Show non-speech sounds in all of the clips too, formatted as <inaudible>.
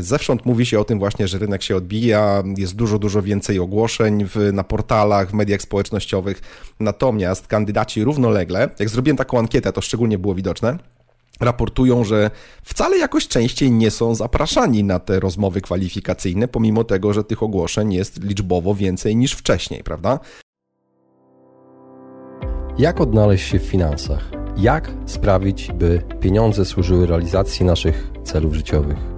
Zewsząd mówi się o tym właśnie, że rynek się odbija, jest dużo, dużo więcej ogłoszeń w, na portalach, w mediach społecznościowych. Natomiast kandydaci równolegle, jak zrobiłem taką ankietę, to szczególnie było widoczne, raportują, że wcale jakoś częściej nie są zapraszani na te rozmowy kwalifikacyjne, pomimo tego, że tych ogłoszeń jest liczbowo więcej niż wcześniej, prawda? Jak odnaleźć się w finansach? Jak sprawić, by pieniądze służyły realizacji naszych celów życiowych?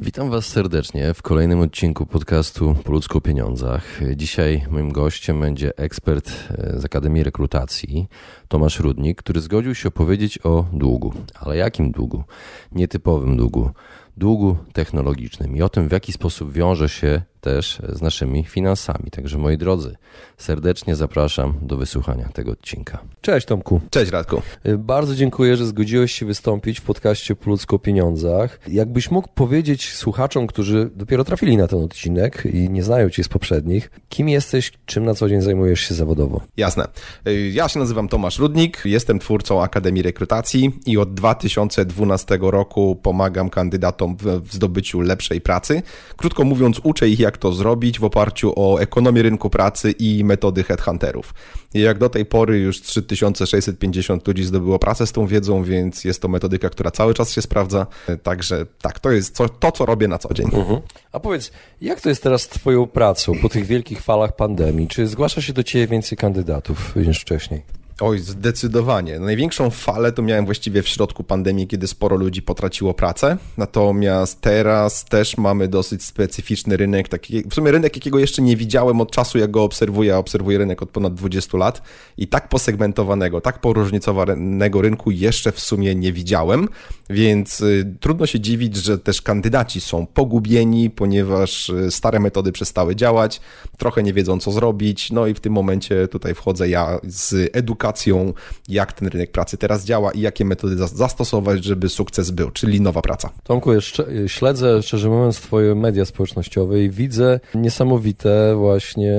Witam Was serdecznie w kolejnym odcinku podcastu Po ludzku o pieniądzach. Dzisiaj moim gościem będzie ekspert z Akademii Rekrutacji, Tomasz Rudnik, który zgodził się opowiedzieć o długu. Ale jakim długu? Nietypowym długu długu technologicznym i o tym, w jaki sposób wiąże się też z naszymi finansami. Także moi drodzy, serdecznie zapraszam do wysłuchania tego odcinka. Cześć Tomku. Cześć Radku. Y, bardzo dziękuję, że zgodziłeś się wystąpić w podcaście Po o pieniądzach. Jakbyś mógł powiedzieć słuchaczom, którzy dopiero trafili na ten odcinek i nie znają cię z poprzednich, kim jesteś, czym na co dzień zajmujesz się zawodowo? Jasne. Y, ja się nazywam Tomasz Rudnik, jestem twórcą Akademii Rekrutacji i od 2012 roku pomagam kandydatom w zdobyciu lepszej pracy. Krótko mówiąc, uczę ich jak to zrobić w oparciu o ekonomię rynku pracy i metody headhunterów. I jak do tej pory już 3650 ludzi zdobyło pracę z tą wiedzą, więc jest to metodyka, która cały czas się sprawdza. Także tak, to jest to, co robię na co dzień. Mhm. A powiedz, jak to jest teraz z Twoją pracą po tych wielkich falach pandemii? Czy zgłasza się do Ciebie więcej kandydatów niż wcześniej? Oj, zdecydowanie. Największą falę to miałem właściwie w środku pandemii, kiedy sporo ludzi potraciło pracę. Natomiast teraz też mamy dosyć specyficzny rynek, taki, w sumie rynek, jakiego jeszcze nie widziałem od czasu, jak go obserwuję. Ja obserwuję rynek od ponad 20 lat i tak posegmentowanego, tak poróżnicowanego rynku jeszcze w sumie nie widziałem, więc y, trudno się dziwić, że też kandydaci są pogubieni, ponieważ y, stare metody przestały działać, trochę nie wiedzą, co zrobić. No i w tym momencie tutaj wchodzę ja z edukacją edukacją, jak ten rynek pracy teraz działa i jakie metody zastosować, żeby sukces był, czyli nowa praca. Tomku, jeszcze śledzę, szczerze mówiąc, Twoje media społecznościowe i widzę niesamowite właśnie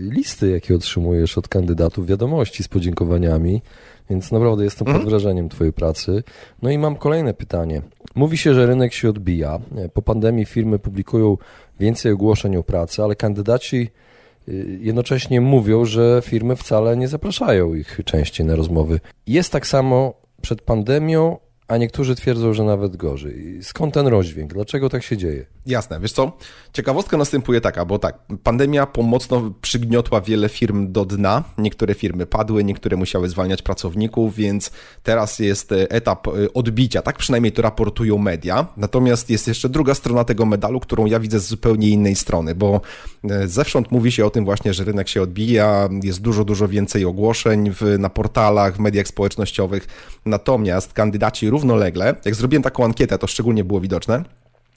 listy, jakie otrzymujesz od kandydatów, wiadomości z podziękowaniami. Więc naprawdę jestem pod mhm. wrażeniem Twojej pracy. No i mam kolejne pytanie. Mówi się, że rynek się odbija. Po pandemii firmy publikują więcej ogłoszeń o pracę, ale kandydaci Y, jednocześnie mówią, że firmy wcale nie zapraszają ich częściej na rozmowy. Jest tak samo przed pandemią, a niektórzy twierdzą, że nawet gorzej. Skąd ten rozdźwięk? Dlaczego tak się dzieje? Jasne, wiesz co? Ciekawostka następuje taka, bo tak, pandemia pomocno przygniotła wiele firm do dna. Niektóre firmy padły, niektóre musiały zwalniać pracowników, więc teraz jest e, etap e, odbicia, tak przynajmniej to raportują media. Natomiast jest jeszcze druga strona tego medalu, którą ja widzę z zupełnie innej strony, bo e, zewsząd mówi się o tym właśnie, że rynek się odbija, jest dużo, dużo więcej ogłoszeń w, na portalach, w mediach społecznościowych. Natomiast kandydaci równolegle, jak zrobiłem taką ankietę, to szczególnie było widoczne,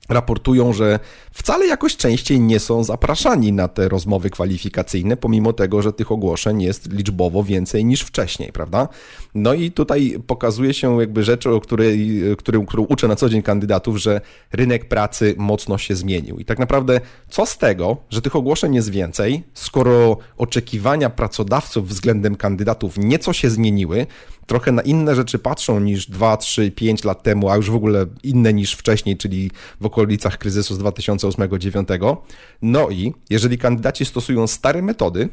raportują, że wcale jakoś częściej nie są zapraszani na te rozmowy kwalifikacyjne, pomimo tego, że tych ogłoszeń jest liczbowo więcej niż wcześniej, prawda? No i tutaj pokazuje się jakby rzecz, o której, którą, którą uczę na co dzień kandydatów, że rynek pracy mocno się zmienił. I tak naprawdę co z tego, że tych ogłoszeń jest więcej, skoro oczekiwania pracodawców względem kandydatów nieco się zmieniły, trochę na inne rzeczy patrzą niż 2, 3, 5 lat temu, a już w ogóle inne niż wcześniej, czyli w okolicach kryzysu z 2008-2009. No i jeżeli kandydaci stosują stare metody,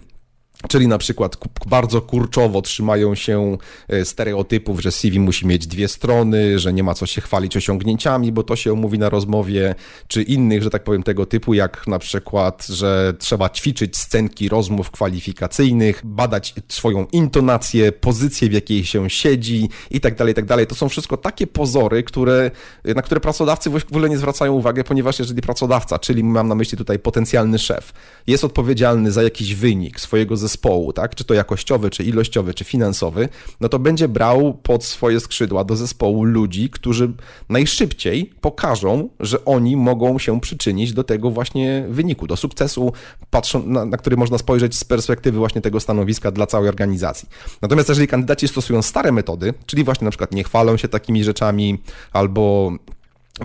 Czyli na przykład bardzo kurczowo trzymają się e, stereotypów, że CV musi mieć dwie strony, że nie ma co się chwalić osiągnięciami, bo to się omówi na rozmowie, czy innych, że tak powiem, tego typu, jak na przykład, że trzeba ćwiczyć scenki rozmów kwalifikacyjnych, badać swoją intonację, pozycję, w jakiej się siedzi i tak dalej, tak dalej. To są wszystko takie pozory, które, na które pracodawcy w ogóle nie zwracają uwagi, ponieważ jeżeli pracodawca, czyli mam na myśli tutaj potencjalny szef, jest odpowiedzialny za jakiś wynik swojego zespołu, zespołu, tak, czy to jakościowy, czy ilościowy, czy finansowy, no to będzie brał pod swoje skrzydła do zespołu ludzi, którzy najszybciej pokażą, że oni mogą się przyczynić do tego właśnie wyniku, do sukcesu, patrzą, na, na który można spojrzeć z perspektywy właśnie tego stanowiska dla całej organizacji. Natomiast jeżeli kandydaci stosują stare metody, czyli właśnie na przykład nie chwalą się takimi rzeczami albo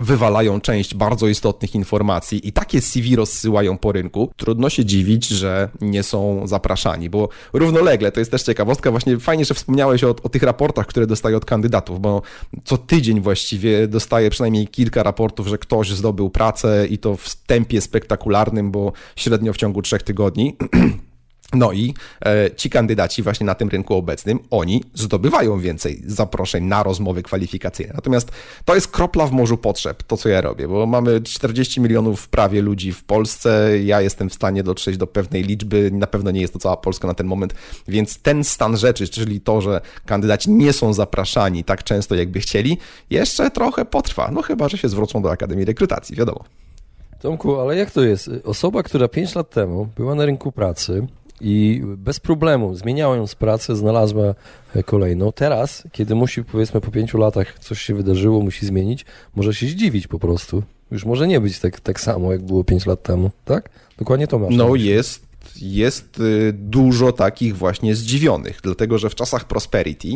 wywalają część bardzo istotnych informacji i takie CV rozsyłają po rynku, trudno się dziwić, że nie są zapraszani, bo równolegle, to jest też ciekawostka, właśnie fajnie, że wspomniałeś o, o tych raportach, które dostaję od kandydatów, bo co tydzień właściwie dostaję przynajmniej kilka raportów, że ktoś zdobył pracę i to w tempie spektakularnym, bo średnio w ciągu trzech tygodni. <clears throat> No i e, ci kandydaci właśnie na tym rynku obecnym, oni zdobywają więcej zaproszeń na rozmowy kwalifikacyjne. Natomiast to jest kropla w morzu potrzeb, to co ja robię, bo mamy 40 milionów prawie ludzi w Polsce, ja jestem w stanie dotrzeć do pewnej liczby, na pewno nie jest to cała Polska na ten moment, więc ten stan rzeczy, czyli to, że kandydaci nie są zapraszani tak często, jakby chcieli, jeszcze trochę potrwa, no chyba, że się zwrócą do Akademii Rekrutacji, wiadomo. Tomku, ale jak to jest? Osoba, która 5 lat temu była na rynku pracy, i bez problemu zmieniała ją z pracy, znalazła kolejną. Teraz, kiedy musi, powiedzmy, po pięciu latach coś się wydarzyło, musi zmienić, może się zdziwić po prostu. Już może nie być tak, tak samo, jak było pięć lat temu, tak? Dokładnie to masz. No jest, jest y, dużo takich właśnie zdziwionych, dlatego że w czasach prosperity,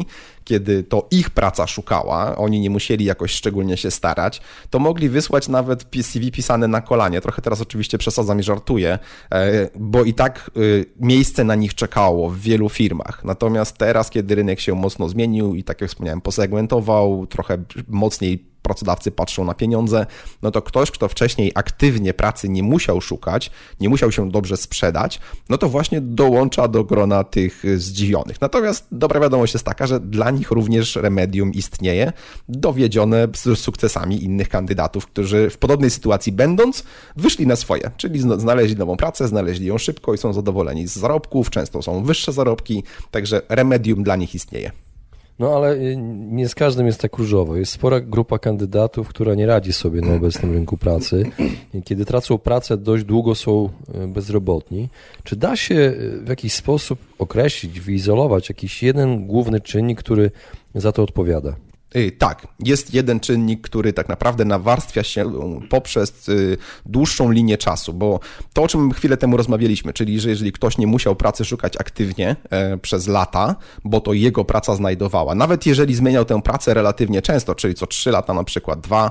kiedy to ich praca szukała, oni nie musieli jakoś szczególnie się starać, to mogli wysłać nawet CV pisane na kolanie. Trochę teraz oczywiście przesadzam i żartuję, e, bo i tak y, miejsce na nich czekało w wielu firmach. Natomiast teraz, kiedy rynek się mocno zmienił i tak jak wspomniałem, posegmentował, trochę mocniej pracodawcy patrzą na pieniądze, no to ktoś, kto wcześniej aktywnie pracy nie musiał szukać, nie musiał się dobrze sprzedać, no to właśnie dołącza do grona tych zdziwionych. Natomiast dobra wiadomość jest taka, że dla nich również remedium istnieje, dowiedzione z sukcesami innych kandydatów, którzy w podobnej sytuacji będąc, wyszli na swoje, czyli znaleźli nową pracę, znaleźli ją szybko i są zadowoleni z zarobków, często są wyższe zarobki, także remedium dla nich istnieje. No ale y, nie z każdym jest tak różowo. Jest spora grupa kandydatów, która nie radzi sobie na obecnym rynku pracy. Kiedy tracą pracę, dość długo są y, bezrobotni. Czy da się y, w jakiś sposób określić, wyizolować jakiś jeden główny czynnik, który za to odpowiada? Y, tak, jest jeden czynnik, który tak naprawdę nawarstwia się poprzez y, dłuższą linię czasu, bo to, o czym chwilę temu rozmawialiśmy, czyli że jeżeli ktoś nie musiał pracy szukać aktywnie e, przez lata, bo to jego praca znajdowała, nawet jeżeli zmieniał tę pracę relatywnie często, czyli co 3 lata, na przykład 2,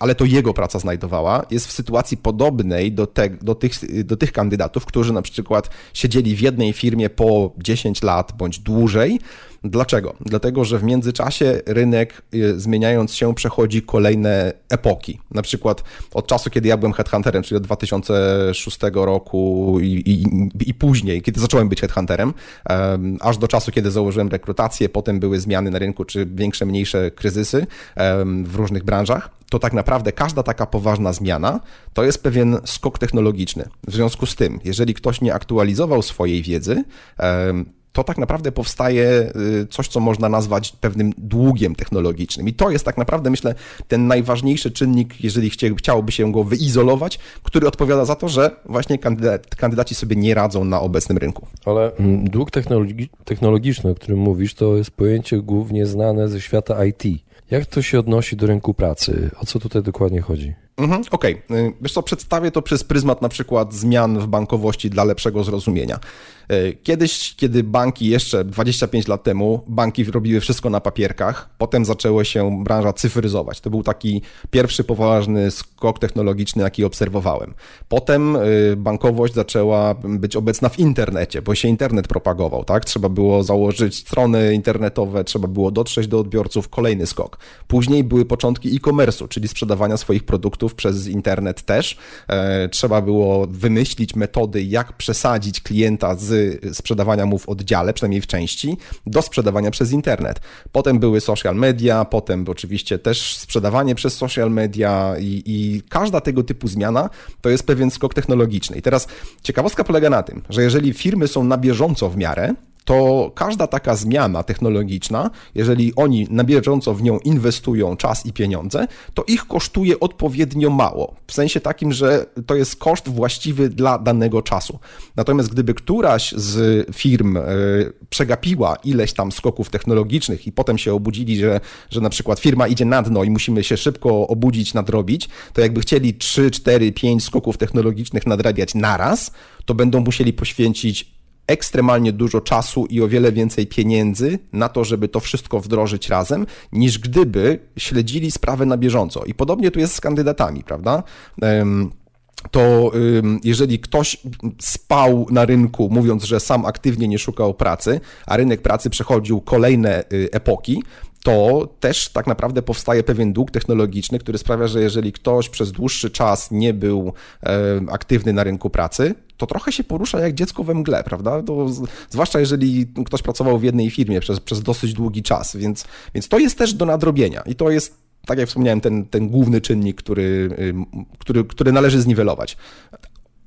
ale to jego praca znajdowała, jest w sytuacji podobnej do, te, do, tych, do tych kandydatów, którzy na przykład siedzieli w jednej firmie po 10 lat bądź dłużej, Dlaczego? Dlatego, że w międzyczasie rynek y, zmieniając się przechodzi kolejne epoki. Na przykład od czasu, kiedy ja byłem headhunterem, czyli od 2006 roku i, i, i później, kiedy zacząłem być headhunterem, um, aż do czasu, kiedy założyłem rekrutację, potem były zmiany na rynku, czy większe, mniejsze kryzysy um, w różnych branżach, to tak naprawdę każda taka poważna zmiana to jest pewien skok technologiczny. W związku z tym, jeżeli ktoś nie aktualizował swojej wiedzy, to tak naprawdę powstaje y, coś, co można nazwać pewnym długiem technologicznym. I to jest tak naprawdę, myślę, ten najważniejszy czynnik, jeżeli chciałoby się go wyizolować, który odpowiada za to, że właśnie kandydaci sobie nie radzą na obecnym rynku. Ale mm, dług technologi technologiczny, o którym mówisz, to jest pojęcie głównie znane ze świata IT. Jak to się odnosi do rynku pracy? O co tutaj dokładnie chodzi? Mhm, Okej, okay. wiesz co, przedstawię to przez pryzmat na przykład zmian w bankowości dla lepszego zrozumienia. E, kiedyś, kiedy banki jeszcze 25 lat temu, banki robiły wszystko na papierkach, potem zaczęło się branża cyfryzować. To był taki pierwszy poważny skok technologiczny, jaki obserwowałem. Potem e, bankowość zaczęła być obecna w internecie, bo się internet propagował, tak? Trzeba było założyć strony internetowe, trzeba było dotrzeć do odbiorców, kolejny skok. Później były początki e-commerce'u, czyli sprzedawania swoich produktów przez internet też. E, trzeba było wymyślić metody, jak przesadzić klienta z sprzedawania mu w oddziale, przynajmniej w części, do sprzedawania przez internet. Potem były social media, potem oczywiście też sprzedawanie przez social media i, i każda tego typu zmiana to jest pewien skok technologiczny. I teraz ciekawostka polega na tym, że jeżeli firmy są na bieżąco w miarę, to każda taka zmiana technologiczna, jeżeli oni na bieżąco w nią inwestują czas i pieniądze, to ich kosztuje odpowiednio mało. W sensie takim, że to jest koszt właściwy dla danego czasu. Natomiast gdyby któraś z firm e, przegapiła ileś tam skoków technologicznych i potem się obudzili, że, że na przykład firma idzie na dno i musimy się szybko obudzić, nadrobić, to jakby chcieli 3, 4, 5 skoków technologicznych nadrabiać naraz, to będą musieli poświęcić ekstremalnie dużo czasu i o wiele więcej pieniędzy na to, żeby to wszystko wdrożyć razem, niż gdyby śledzili sprawę na bieżąco. I podobnie tu jest z kandydatami, prawda? to jeżeli ktoś spał na rynku, mówiąc, że sam aktywnie nie szukał pracy, a rynek pracy przechodził kolejne y, epoki, to też tak naprawdę powstaje pewien dług technologiczny, który sprawia, że jeżeli ktoś przez dłuższy czas nie był aktywny na rynku pracy, to trochę się porusza jak dziecko we mgle, prawda? To, zwłaszcza jeżeli ktoś pracował w jednej firmie przez, przez dosyć długi czas, więc, więc to jest też do nadrobienia i to jest tak jak wspomniałem, ten, ten główny czynnik, który, który, który należy zniwelować.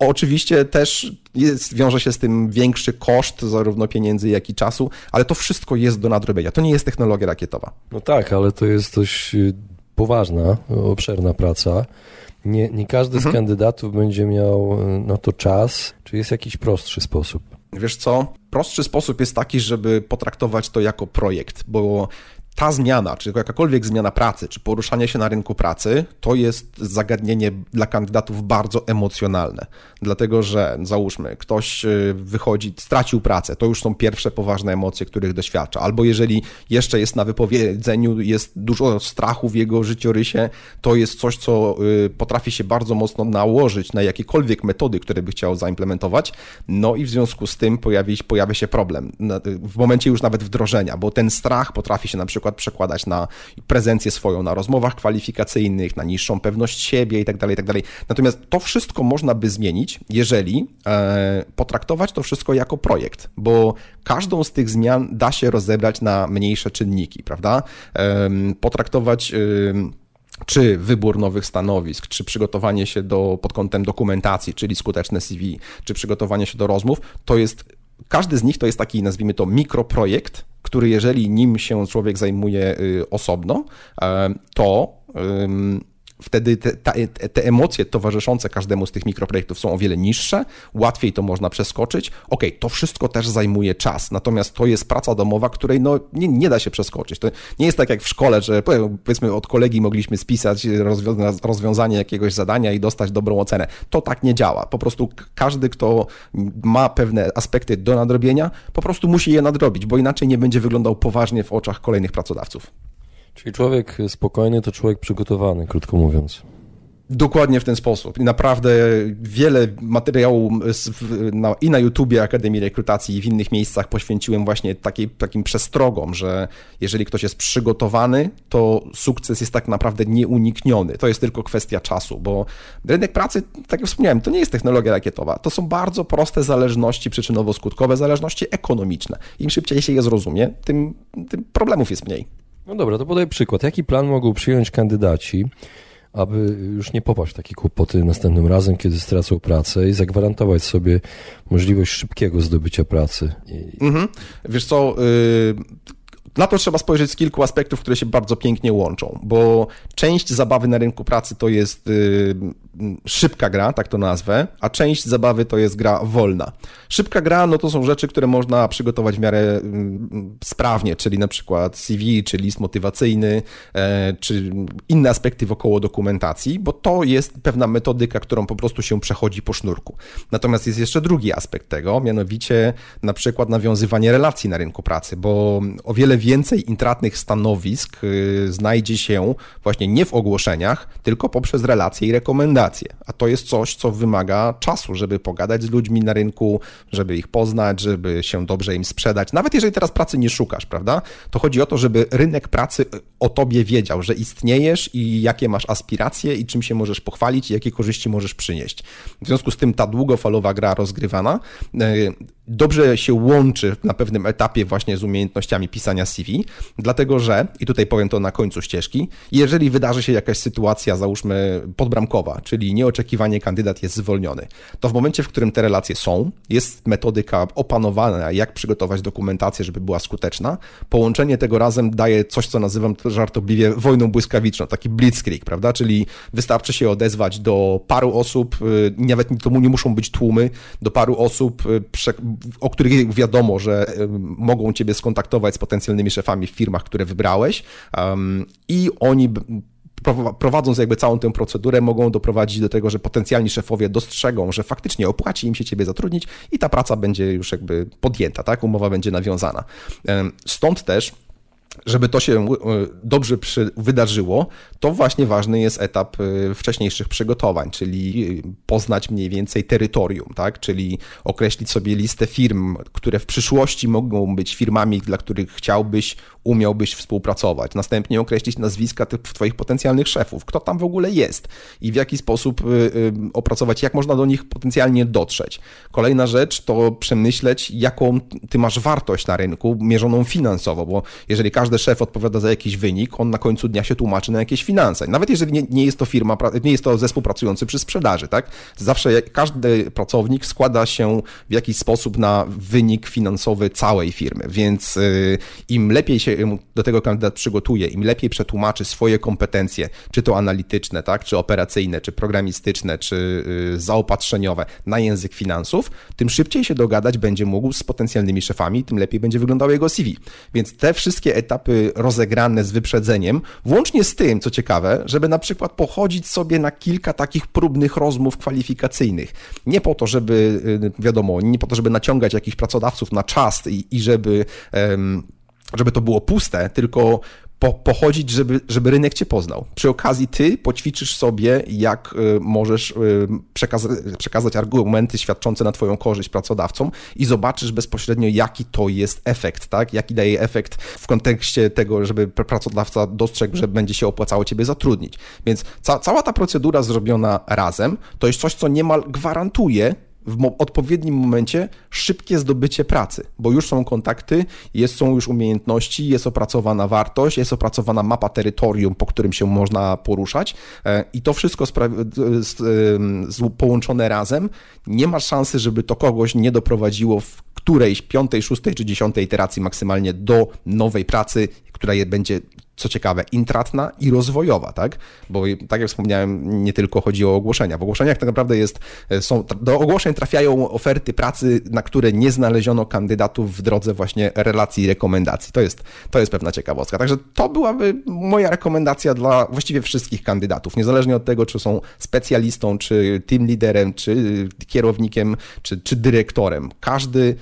Oczywiście też jest, wiąże się z tym większy koszt zarówno pieniędzy, jak i czasu, ale to wszystko jest do nadrobienia. To nie jest technologia rakietowa. No tak, ale to jest dość y, poważna, obszerna praca. Nie, nie każdy mhm. z kandydatów będzie miał y, na to czas. Czy jest jakiś prostszy sposób? Wiesz co? Prostszy sposób jest taki, żeby potraktować to jako projekt, bo ta zmiana, czy jakakolwiek zmiana pracy, czy poruszanie się na rynku pracy, to jest zagadnienie dla kandydatów bardzo emocjonalne. Dlatego, że załóżmy, ktoś y, wychodzi, stracił pracę, to już są pierwsze poważne emocje, których doświadcza. Albo jeżeli jeszcze jest na wypowiedzeniu, jest dużo strachu w jego życiorysie, to jest coś, co y, potrafi się bardzo mocno nałożyć na jakiekolwiek metody, które by chciał zaimplementować. No i w związku z tym pojawi, pojawia się problem. W momencie już nawet wdrożenia, bo ten strach potrafi się na przykład przykład przekładać na prezencję swoją na rozmowach kwalifikacyjnych, na niższą pewność siebie itd., tak itd. Tak Natomiast to wszystko można by zmienić, jeżeli e, potraktować to wszystko jako projekt, bo każdą z tych zmian da się rozebrać na mniejsze czynniki, prawda? Potraktować czy wybór nowych stanowisk, czy przygotowanie się do, pod kątem dokumentacji, czyli skuteczne CV, czy przygotowanie się do rozmów, to jest każdy z nich to jest taki, nazwijmy to, mikroprojekt, który jeżeli nim się człowiek zajmuje y, osobno, e, to wtedy te, te, emocje towarzyszące każdemu z tych mikroprojektów są o wiele niższe, łatwiej to można przeskoczyć. Ok, to wszystko też zajmuje czas, natomiast to jest praca domowa, której no, nie, nie da się przeskoczyć. To nie jest tak jak w szkole, że powiedzmy od kolegi mogliśmy spisać rozwiązanie jakiegoś zadania i dostać dobrą ocenę. To tak nie działa. Po prostu każdy, kto ma pewne aspekty do nadrobienia, po prostu musi je nadrobić, bo inaczej nie będzie wyglądał poważnie w oczach kolejnych pracodawców. Czyli człowiek spokojny to człowiek przygotowany, krótko mówiąc. Dokładnie w ten sposób. I naprawdę wiele materiału na, i na YouTubie Akademii Rekrutacji i w innych miejscach poświęciłem właśnie takiej, takim przestrogom, że jeżeli ktoś jest przygotowany, to sukces jest tak naprawdę nieunikniony. To jest tylko kwestia czasu, bo rynek pracy, tak jak wspomniałem, to nie jest technologia rakietowa. To są bardzo proste zależności przyczynowo-skutkowe, zależności ekonomiczne. Im szybciej się je zrozumie, tym, tym problemów jest mniej. No dobra, to podaj przykład. Jaki plan mogą przyjąć kandydaci, aby już nie popaść w takie kłopoty następnym razem, kiedy stracą pracę i zagwarantować sobie możliwość szybkiego zdobycia pracy? Mhm. Wiesz co, yy na to trzeba spojrzeć z kilku aspektów, które się bardzo pięknie łączą, bo część zabawy na rynku pracy to jest y, szybka gra, tak to nazwę, a część zabawy to jest gra wolna. Szybka gra, no to są rzeczy, które można przygotować w miarę y, sprawnie, czyli na przykład CV, czy list motywacyjny, e, czy inne aspekty wokoło dokumentacji, bo to jest pewna metodyka, którą po prostu się przechodzi po sznurku. Natomiast jest jeszcze drugi aspekt tego, mianowicie na przykład nawiązywanie relacji na rynku pracy, bo o wiele więcej intratnych stanowisk y, znajdzie się właśnie nie w ogłoszeniach, tylko poprzez relacje i rekomendacje. A to jest coś, co wymaga czasu, żeby pogadać z ludźmi na rynku, żeby ich poznać, żeby się dobrze im sprzedać. Nawet jeżeli teraz pracy nie szukasz, prawda? To chodzi o to, żeby rynek pracy o tobie wiedział, że istniejesz i jakie masz aspiracje i czym się możesz pochwalić i jakie korzyści możesz przynieść. W związku z tym ta długofalowa gra rozgrywana y, dobrze się łączy na pewnym etapie właśnie z umiejętnościami pisania CV, dlatego że, i tutaj powiem to na końcu ścieżki, jeżeli wydarzy się jakaś sytuacja, załóżmy podbramkowa, czyli nieoczekiwanie kandydat jest zwolniony, to w momencie, w którym te relacje są, jest metodyka opanowana, jak przygotować dokumentację, żeby była skuteczna, połączenie tego razem daje coś, co nazywam żartobliwie wojną błyskawiczną, taki blitzkrieg, prawda, czyli wystarczy się odezwać do paru osób, y, nawet to nie muszą być tłumy, do paru osób, y, o których wiadomo, że mogą ciebie skontaktować z potencjalnymi szefami w firmach, które wybrałeś i oni prowadząc jakby całą tę procedurę, mogą doprowadzić do tego, że potencjalni szefowie dostrzegą, że faktycznie opłaci im się ciebie zatrudnić i ta praca będzie już jakby podjęta, tak? Umowa będzie nawiązana. Stąd też żeby to się e, dobrze przy, wydarzyło, to właśnie ważny jest etap e, wcześniejszych przygotowań, czyli e, poznać mniej więcej terytorium, tak? czyli określić sobie listę firm, które w przyszłości mogą być firmami, dla których chciałbyś umiałbyś współpracować. Następnie określić nazwiska tych Twoich potencjalnych szefów, kto tam w ogóle jest i w jaki sposób opracować, jak można do nich potencjalnie dotrzeć. Kolejna rzecz to przemyśleć, jaką Ty masz wartość na rynku mierzoną finansowo, bo jeżeli każdy szef odpowiada za jakiś wynik, on na końcu dnia się tłumaczy na jakieś finanse. Nawet jeżeli nie, nie jest to firma, nie jest to zespół pracujący przy sprzedaży, tak? Zawsze każdy pracownik składa się w jakiś sposób na wynik finansowy całej firmy, więc y, im lepiej się do tego kandydat przygotuje, im lepiej przetłumaczy swoje kompetencje, czy to analityczne, tak, czy operacyjne, czy programistyczne, czy y, zaopatrzeniowe na język finansów, tym szybciej się dogadać będzie mógł z potencjalnymi szefami, tym lepiej będzie wyglądało jego CV. Więc te wszystkie etapy rozegrane z wyprzedzeniem, włącznie z tym, co ciekawe, żeby na przykład pochodzić sobie na kilka takich próbnych rozmów kwalifikacyjnych. Nie po to, żeby, y, wiadomo, nie po to, żeby naciągać jakichś pracodawców na czas i, i żeby. Um, żeby to było puste, tylko po, pochodzić, żeby, żeby rynek cię poznał. Przy okazji ty poćwiczysz sobie, jak y, możesz y, przekazać, przekazać argumenty świadczące na twoją korzyść pracodawcom i zobaczysz bezpośrednio, jaki to jest efekt, tak? Jaki daje efekt w kontekście tego, żeby pracodawca dostrzegł, że będzie się opłacało ciebie zatrudnić. Więc ca cała ta procedura zrobiona razem to jest coś, co niemal gwarantuje w odpowiednim momencie szybkie zdobycie pracy, bo już są kontakty, jest, są już umiejętności, jest opracowana wartość, jest opracowana mapa terytorium, po którym się można poruszać e, i to wszystko połączone razem, nie ma szansy, żeby to kogoś nie doprowadziło w którejś piątej, szóstej czy dziesiątej iteracji maksymalnie do nowej pracy, która będzie co ciekawe, intratna i rozwojowa, tak? Bo tak jak wspomniałem, nie tylko chodzi o ogłoszenia. W ogłoszeniach tak naprawdę jest, e, są, do ogłoszeń trafiają oferty pracy, na które nie znaleziono kandydatów w drodze właśnie relacji i rekomendacji. To jest, to jest pewna ciekawostka. Także to byłaby moja rekomendacja dla właściwie wszystkich kandydatów, niezależnie od tego, czy są specjalistą, czy team liderem, czy kierownikiem, czy, czy dyrektorem. Każdy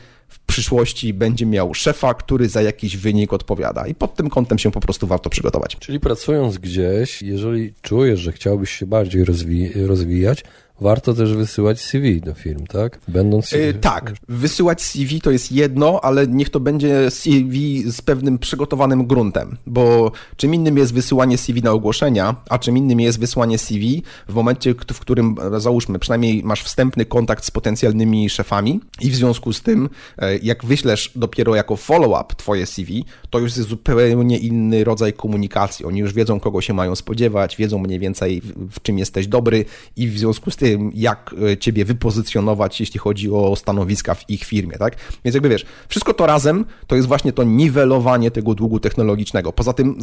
przyszłości będzie miał szefa, który za jakiś wynik odpowiada. I pod tym kątem się po prostu warto przygotować. Czyli pracując gdzieś, jeżeli czujesz, że chciałbyś się bardziej rozwi rozwijać, Warto też wysyłać CV do firm, tak? Będąc... Yy, tak, wysyłać CV to jest jedno, ale niech to będzie CV z pewnym przygotowanym gruntem, bo czym innym jest wysyłanie CV na ogłoszenia, a czym innym jest wysłanie CV w momencie, w którym załóżmy, przynajmniej masz wstępny kontakt z potencjalnymi szefami i w związku z tym, e, jak wyślesz dopiero jako follow-up twoje CV, to już jest zupełnie inny rodzaj komunikacji. Oni już wiedzą, kogo się mają spodziewać, wiedzą mniej więcej, w czym jesteś dobry i w związku z tym tym, jak e, ciebie wypozycjonować, jeśli chodzi o stanowiska w ich firmie, tak? Więc jakby wiesz, wszystko to razem to jest właśnie to niwelowanie tego długu technologicznego. Poza tym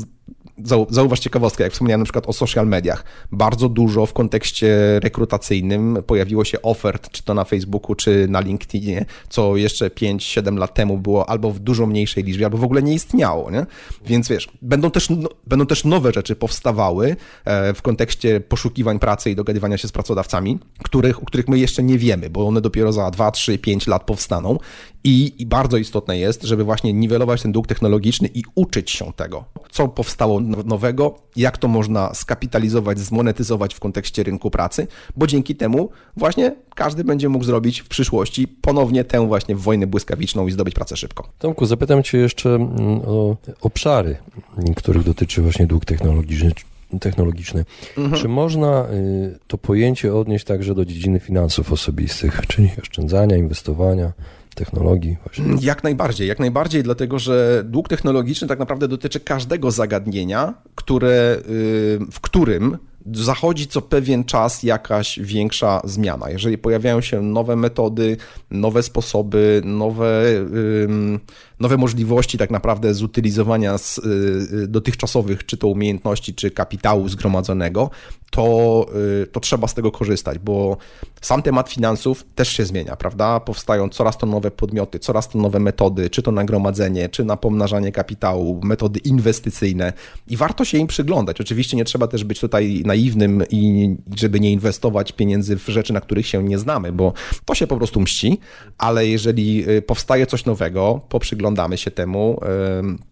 zauważ ciekawostkę, jak wspomniałem na przykład o social mediach. Bardzo dużo w kontekście rekrutacyjnym pojawiło się ofert, czy to na Facebooku, czy na LinkedInie, co jeszcze 5-7 lat temu było albo w dużo mniejszej liczbie, albo w ogóle nie istniało, nie? Więc wiesz, będą też, no, będą też nowe rzeczy powstawały e, w kontekście poszukiwań pracy i dogadywania się z pracodawcami, których, o których my jeszcze nie wiemy, bo one dopiero za 2, 3, 5 lat powstaną i, I, bardzo istotne jest, żeby właśnie niwelować ten dług technologiczny i uczyć się tego, co powstało nowego, jak to można skapitalizować, zmonetyzować w kontekście rynku pracy, bo dzięki temu właśnie każdy będzie mógł zrobić w przyszłości ponownie tę właśnie wojnę błyskawiczną i zdobyć pracę szybko. Tomku, zapytam Cię jeszcze mm, o obszary, których dotyczy właśnie dług technologiczny technologiczny. Mhm. Czy można y, to pojęcie odnieść także do dziedziny finansów osobistych, czyli oszczędzania, inwestowania? Technologii. Właśnie. Jak najbardziej, jak najbardziej, dlatego że dług technologiczny tak naprawdę dotyczy każdego zagadnienia, które, y, w którym zachodzi co pewien czas jakaś większa zmiana. Jeżeli pojawiają się nowe metody, nowe sposoby, nowe, nowe możliwości tak naprawdę zutylizowania z, y, dotychczasowych czy to umiejętności, czy kapitału zgromadzonego, to, y, to trzeba z tego korzystać, bo sam temat finansów też się zmienia, prawda? Powstają coraz to nowe podmioty, coraz to nowe metody, czy to nagromadzenie, czy na pomnażanie kapitału, metody inwestycyjne i warto się im przyglądać. Oczywiście nie trzeba też być tutaj naiwnym i żeby nie inwestować pieniędzy w rzeczy, na których się nie znamy, bo to się po prostu mści, ale jeżeli y, powstaje coś nowego, poprzyglądamy się temu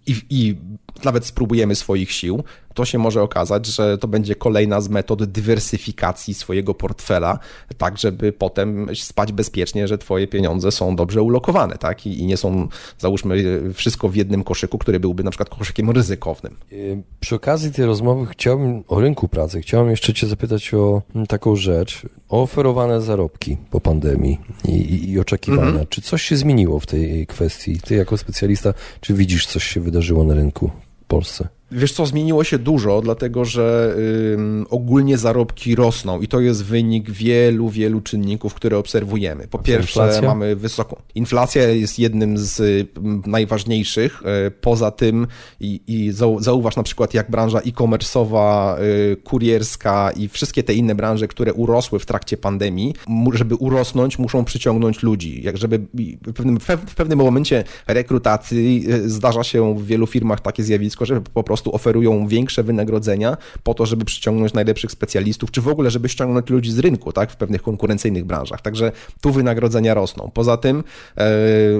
i, i nawet spróbujemy swoich sił, to się może okazać, że to będzie kolejna z metod dywersyfikacji swojego portfela, tak żeby potem spać bezpiecznie, że twoje pieniądze są dobrze ulokowane, tak? I, i nie są, załóżmy, wszystko w jednym koszyku, który byłby na przykład koszykiem ryzykownym. Y, przy okazji tej rozmowy chciałbym o rynku pracy, chciałem jeszcze cię zapytać o taką rzecz, o oferowane zarobki po pandemii i, i, i oczekiwania. Mhm. Czy coś się zmieniło w tej kwestii? Ty jako specjalista, czy widzisz, coś się wydarzyło na rynku w Polsce? Wiesz co, zmieniło się dużo, dlatego że y, ogólnie zarobki rosną i to jest wynik wielu, wielu czynników, które obserwujemy. Po pierwsze inflacja? mamy wysoką... Inflacja jest jednym z y, najważniejszych. Y, poza tym i, i zauważ na przykład jak branża e-commerce'owa, y, kurierska i wszystkie te inne branże, które urosły w trakcie pandemii, żeby urosnąć, muszą przyciągnąć ludzi. Jak żeby w pewnym, w pewnym momencie rekrutacji y, zdarza się w wielu firmach takie zjawisko, żeby po prostu prostu oferują większe wynagrodzenia po to, żeby przyciągnąć najlepszych specjalistów, czy w ogóle, żeby ściągnąć ludzi z rynku, tak, w pewnych konkurencyjnych branżach. Także tu wynagrodzenia rosną. Poza tym e,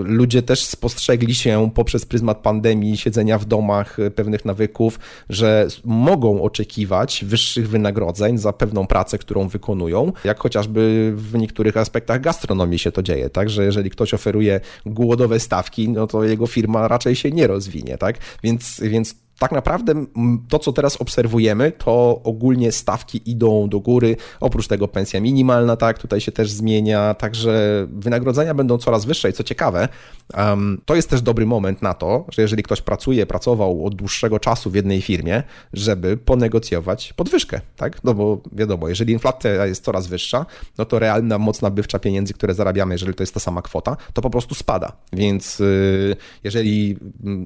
ludzie też spostrzegli się poprzez pryzmat pandemii, siedzenia w domach, e, pewnych nawyków, że mogą oczekiwać wyższych wynagrodzeń za pewną pracę, którą wykonują, jak chociażby w niektórych aspektach gastronomii się to dzieje, tak, że jeżeli ktoś oferuje głodowe stawki, no to jego firma raczej się nie rozwinie, tak, więc, więc tak naprawdę to, co teraz obserwujemy, to ogólnie stawki idą do góry. Oprócz tego pensja minimalna, tak, tutaj się też zmienia, także wynagrodzenia będą coraz wyższe i co ciekawe, to jest też dobry moment na to, że jeżeli ktoś pracuje, pracował od dłuższego czasu w jednej firmie, żeby ponegocjować podwyżkę, tak, no bo wiadomo, jeżeli inflacja jest coraz wyższa, no to realna moc nabywcza pieniędzy, które zarabiamy, jeżeli to jest ta sama kwota, to po prostu spada, więc yy, jeżeli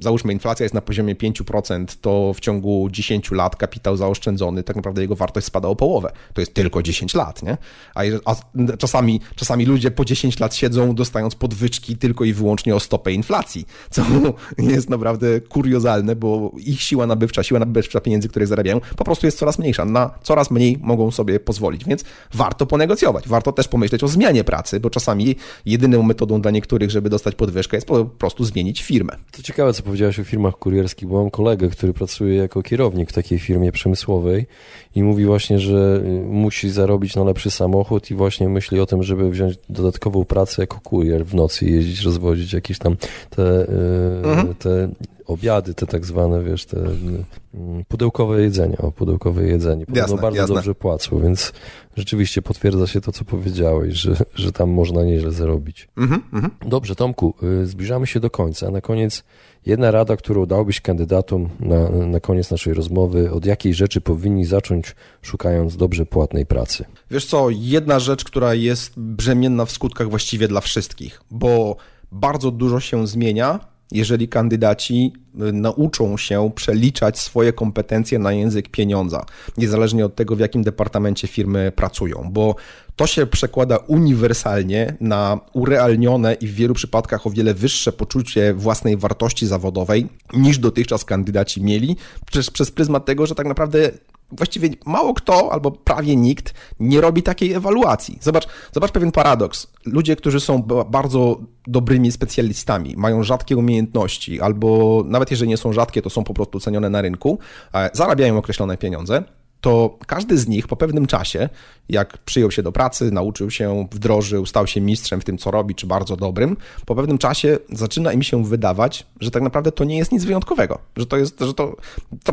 załóżmy inflacja jest na poziomie 5%, to w ciągu 10 lat kapitał zaoszczędzony, tak naprawdę jego wartość spada o połowę. To jest tylko 10 lat, nie? A, a czasami, czasami ludzie po 10 lat siedzą, dostając podwyżki tylko i wyłącznie o stopę inflacji, co <laughs> jest naprawdę kuriozalne, bo ich siła nabywcza, siła nabywcza pieniędzy, które zarabiają, po prostu jest coraz mniejsza. Na coraz mniej mogą sobie pozwolić, więc warto ponegocjować. Warto też pomyśleć o zmianie pracy, bo czasami jedyną metodą dla niektórych, żeby dostać podwyżkę, jest po prostu zmienić firmę. To ciekawe, co powiedziałeś o firmach kurierskich, bo mam kolegę, który pracuje jako kierownik w takiej firmie przemysłowej i mówi właśnie, że y, musi zarobić na lepszy samochód i właśnie myśli o tym, żeby wziąć dodatkową pracę jako kurier w nocy, jeździć, rozwozić jakieś tam te, y, mhm. te obiady, te tak zwane, wiesz, te y, pudełkowe jedzenie, o, pudełkowe jedzenie. Podobno jasne, bardzo jasne. dobrze płacą, więc rzeczywiście potwierdza się to, co powiedziałeś, że, że tam można nieźle zarobić. Mhm, mhm. Dobrze, Tomku, zbliżamy się do końca. Na koniec Jedna rada, którą dałbyś kandydatom na, na koniec naszej rozmowy, od jakiej rzeczy powinni zacząć, szukając dobrze płatnej pracy? Wiesz co, jedna rzecz, która jest brzemienna w skutkach właściwie dla wszystkich, bo bardzo dużo się zmienia, jeżeli kandydaci y, nauczą się przeliczać swoje kompetencje na język pieniądza, niezależnie od tego, w jakim departamencie firmy pracują, bo to się przekłada uniwersalnie na urealnione i w wielu przypadkach o wiele wyższe poczucie własnej wartości zawodowej niż dotychczas kandydaci mieli, przez, przez pryzmat tego, że tak naprawdę właściwie mało kto albo prawie nikt nie robi takiej ewaluacji. Zobacz, zobacz pewien paradoks. Ludzie, którzy są bardzo dobrymi specjalistami, mają rzadkie umiejętności, albo nawet jeżeli nie są rzadkie, to są po prostu cenione na rynku, e, zarabiają określone pieniądze to każdy z nich po pewnym czasie, jak przyjął się do pracy, nauczył się, wdrożył, stał się mistrzem w tym, co robi, czy bardzo dobrym, po pewnym czasie zaczyna im się wydawać, że tak naprawdę to nie jest nic wyjątkowego. Że to jest, że to.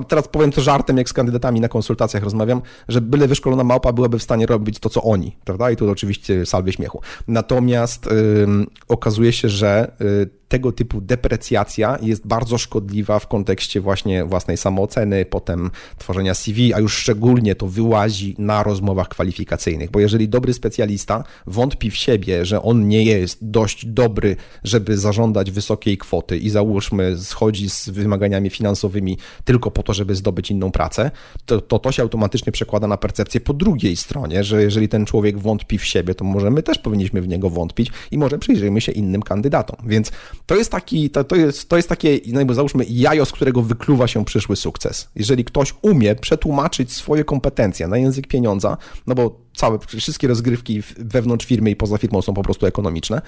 Teraz powiem to żartem, jak z kandydatami na konsultacjach rozmawiam, że byle wyszkolona małpa byłaby w stanie robić to, co oni, prawda? I tu oczywiście salwy śmiechu. Natomiast yy, okazuje się, że yy, tego typu deprecjacja jest bardzo szkodliwa w kontekście właśnie własnej samooceny, potem tworzenia CV, a już szczególnie to wyłazi na rozmowach kwalifikacyjnych, bo jeżeli dobry specjalista wątpi w siebie, że on nie jest dość dobry, żeby zażądać wysokiej kwoty i załóżmy schodzi z wymaganiami finansowymi tylko po to, żeby zdobyć inną pracę, to to, to się automatycznie przekłada na percepcję po drugiej stronie, że jeżeli ten człowiek wątpi w siebie, to może my też powinniśmy w niego wątpić i może przyjrzyjmy się innym kandydatom. Więc to jest taki, to, to, jest, to jest takie, no załóżmy, jajo, z którego wykluwa się przyszły sukces. Jeżeli ktoś umie przetłumaczyć swoje kompetencje na język pieniądza, no bo całe, wszystkie rozgrywki wewnątrz firmy i poza firmą są po prostu ekonomiczne,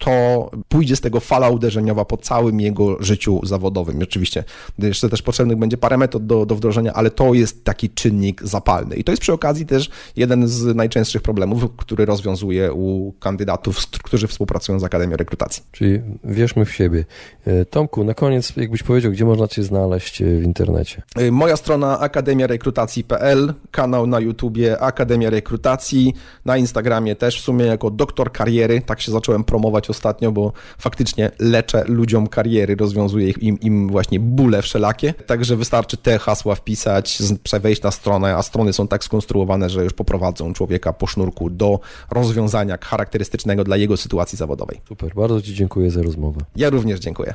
to pójdzie z tego fala uderzeniowa po całym jego życiu zawodowym. Oczywiście jeszcze też potrzebnych będzie parę metod do, do wdrożenia, ale to jest taki czynnik zapalny. I to jest przy okazji też jeden z najczęstszych problemów, który rozwiązuje u kandydatów, którzy współpracują z Akademią Rekrutacji. Czyli wierzmy w siebie. E, Tomku, na koniec jakbyś powiedział, gdzie można Cię znaleźć e, w internecie? E, moja strona akademiarekrutacji.pl, kanał na YouTubie Akademia Rekrutacji, na Instagramie też w sumie jako doktor kariery, tak się zacząłem promować ostatnio, bo faktycznie leczę ludziom kariery, rozwiązuję im, im właśnie bóle wszelakie. Także wystarczy te hasła wpisać, wejść na stronę, a strony są tak skonstruowane, że już poprowadzą człowieka po sznurku do rozwiązania charakterystycznego dla jego sytuacji zawodowej. Super, bardzo Ci dziękuję za rozmowę. Ja również dziękuję.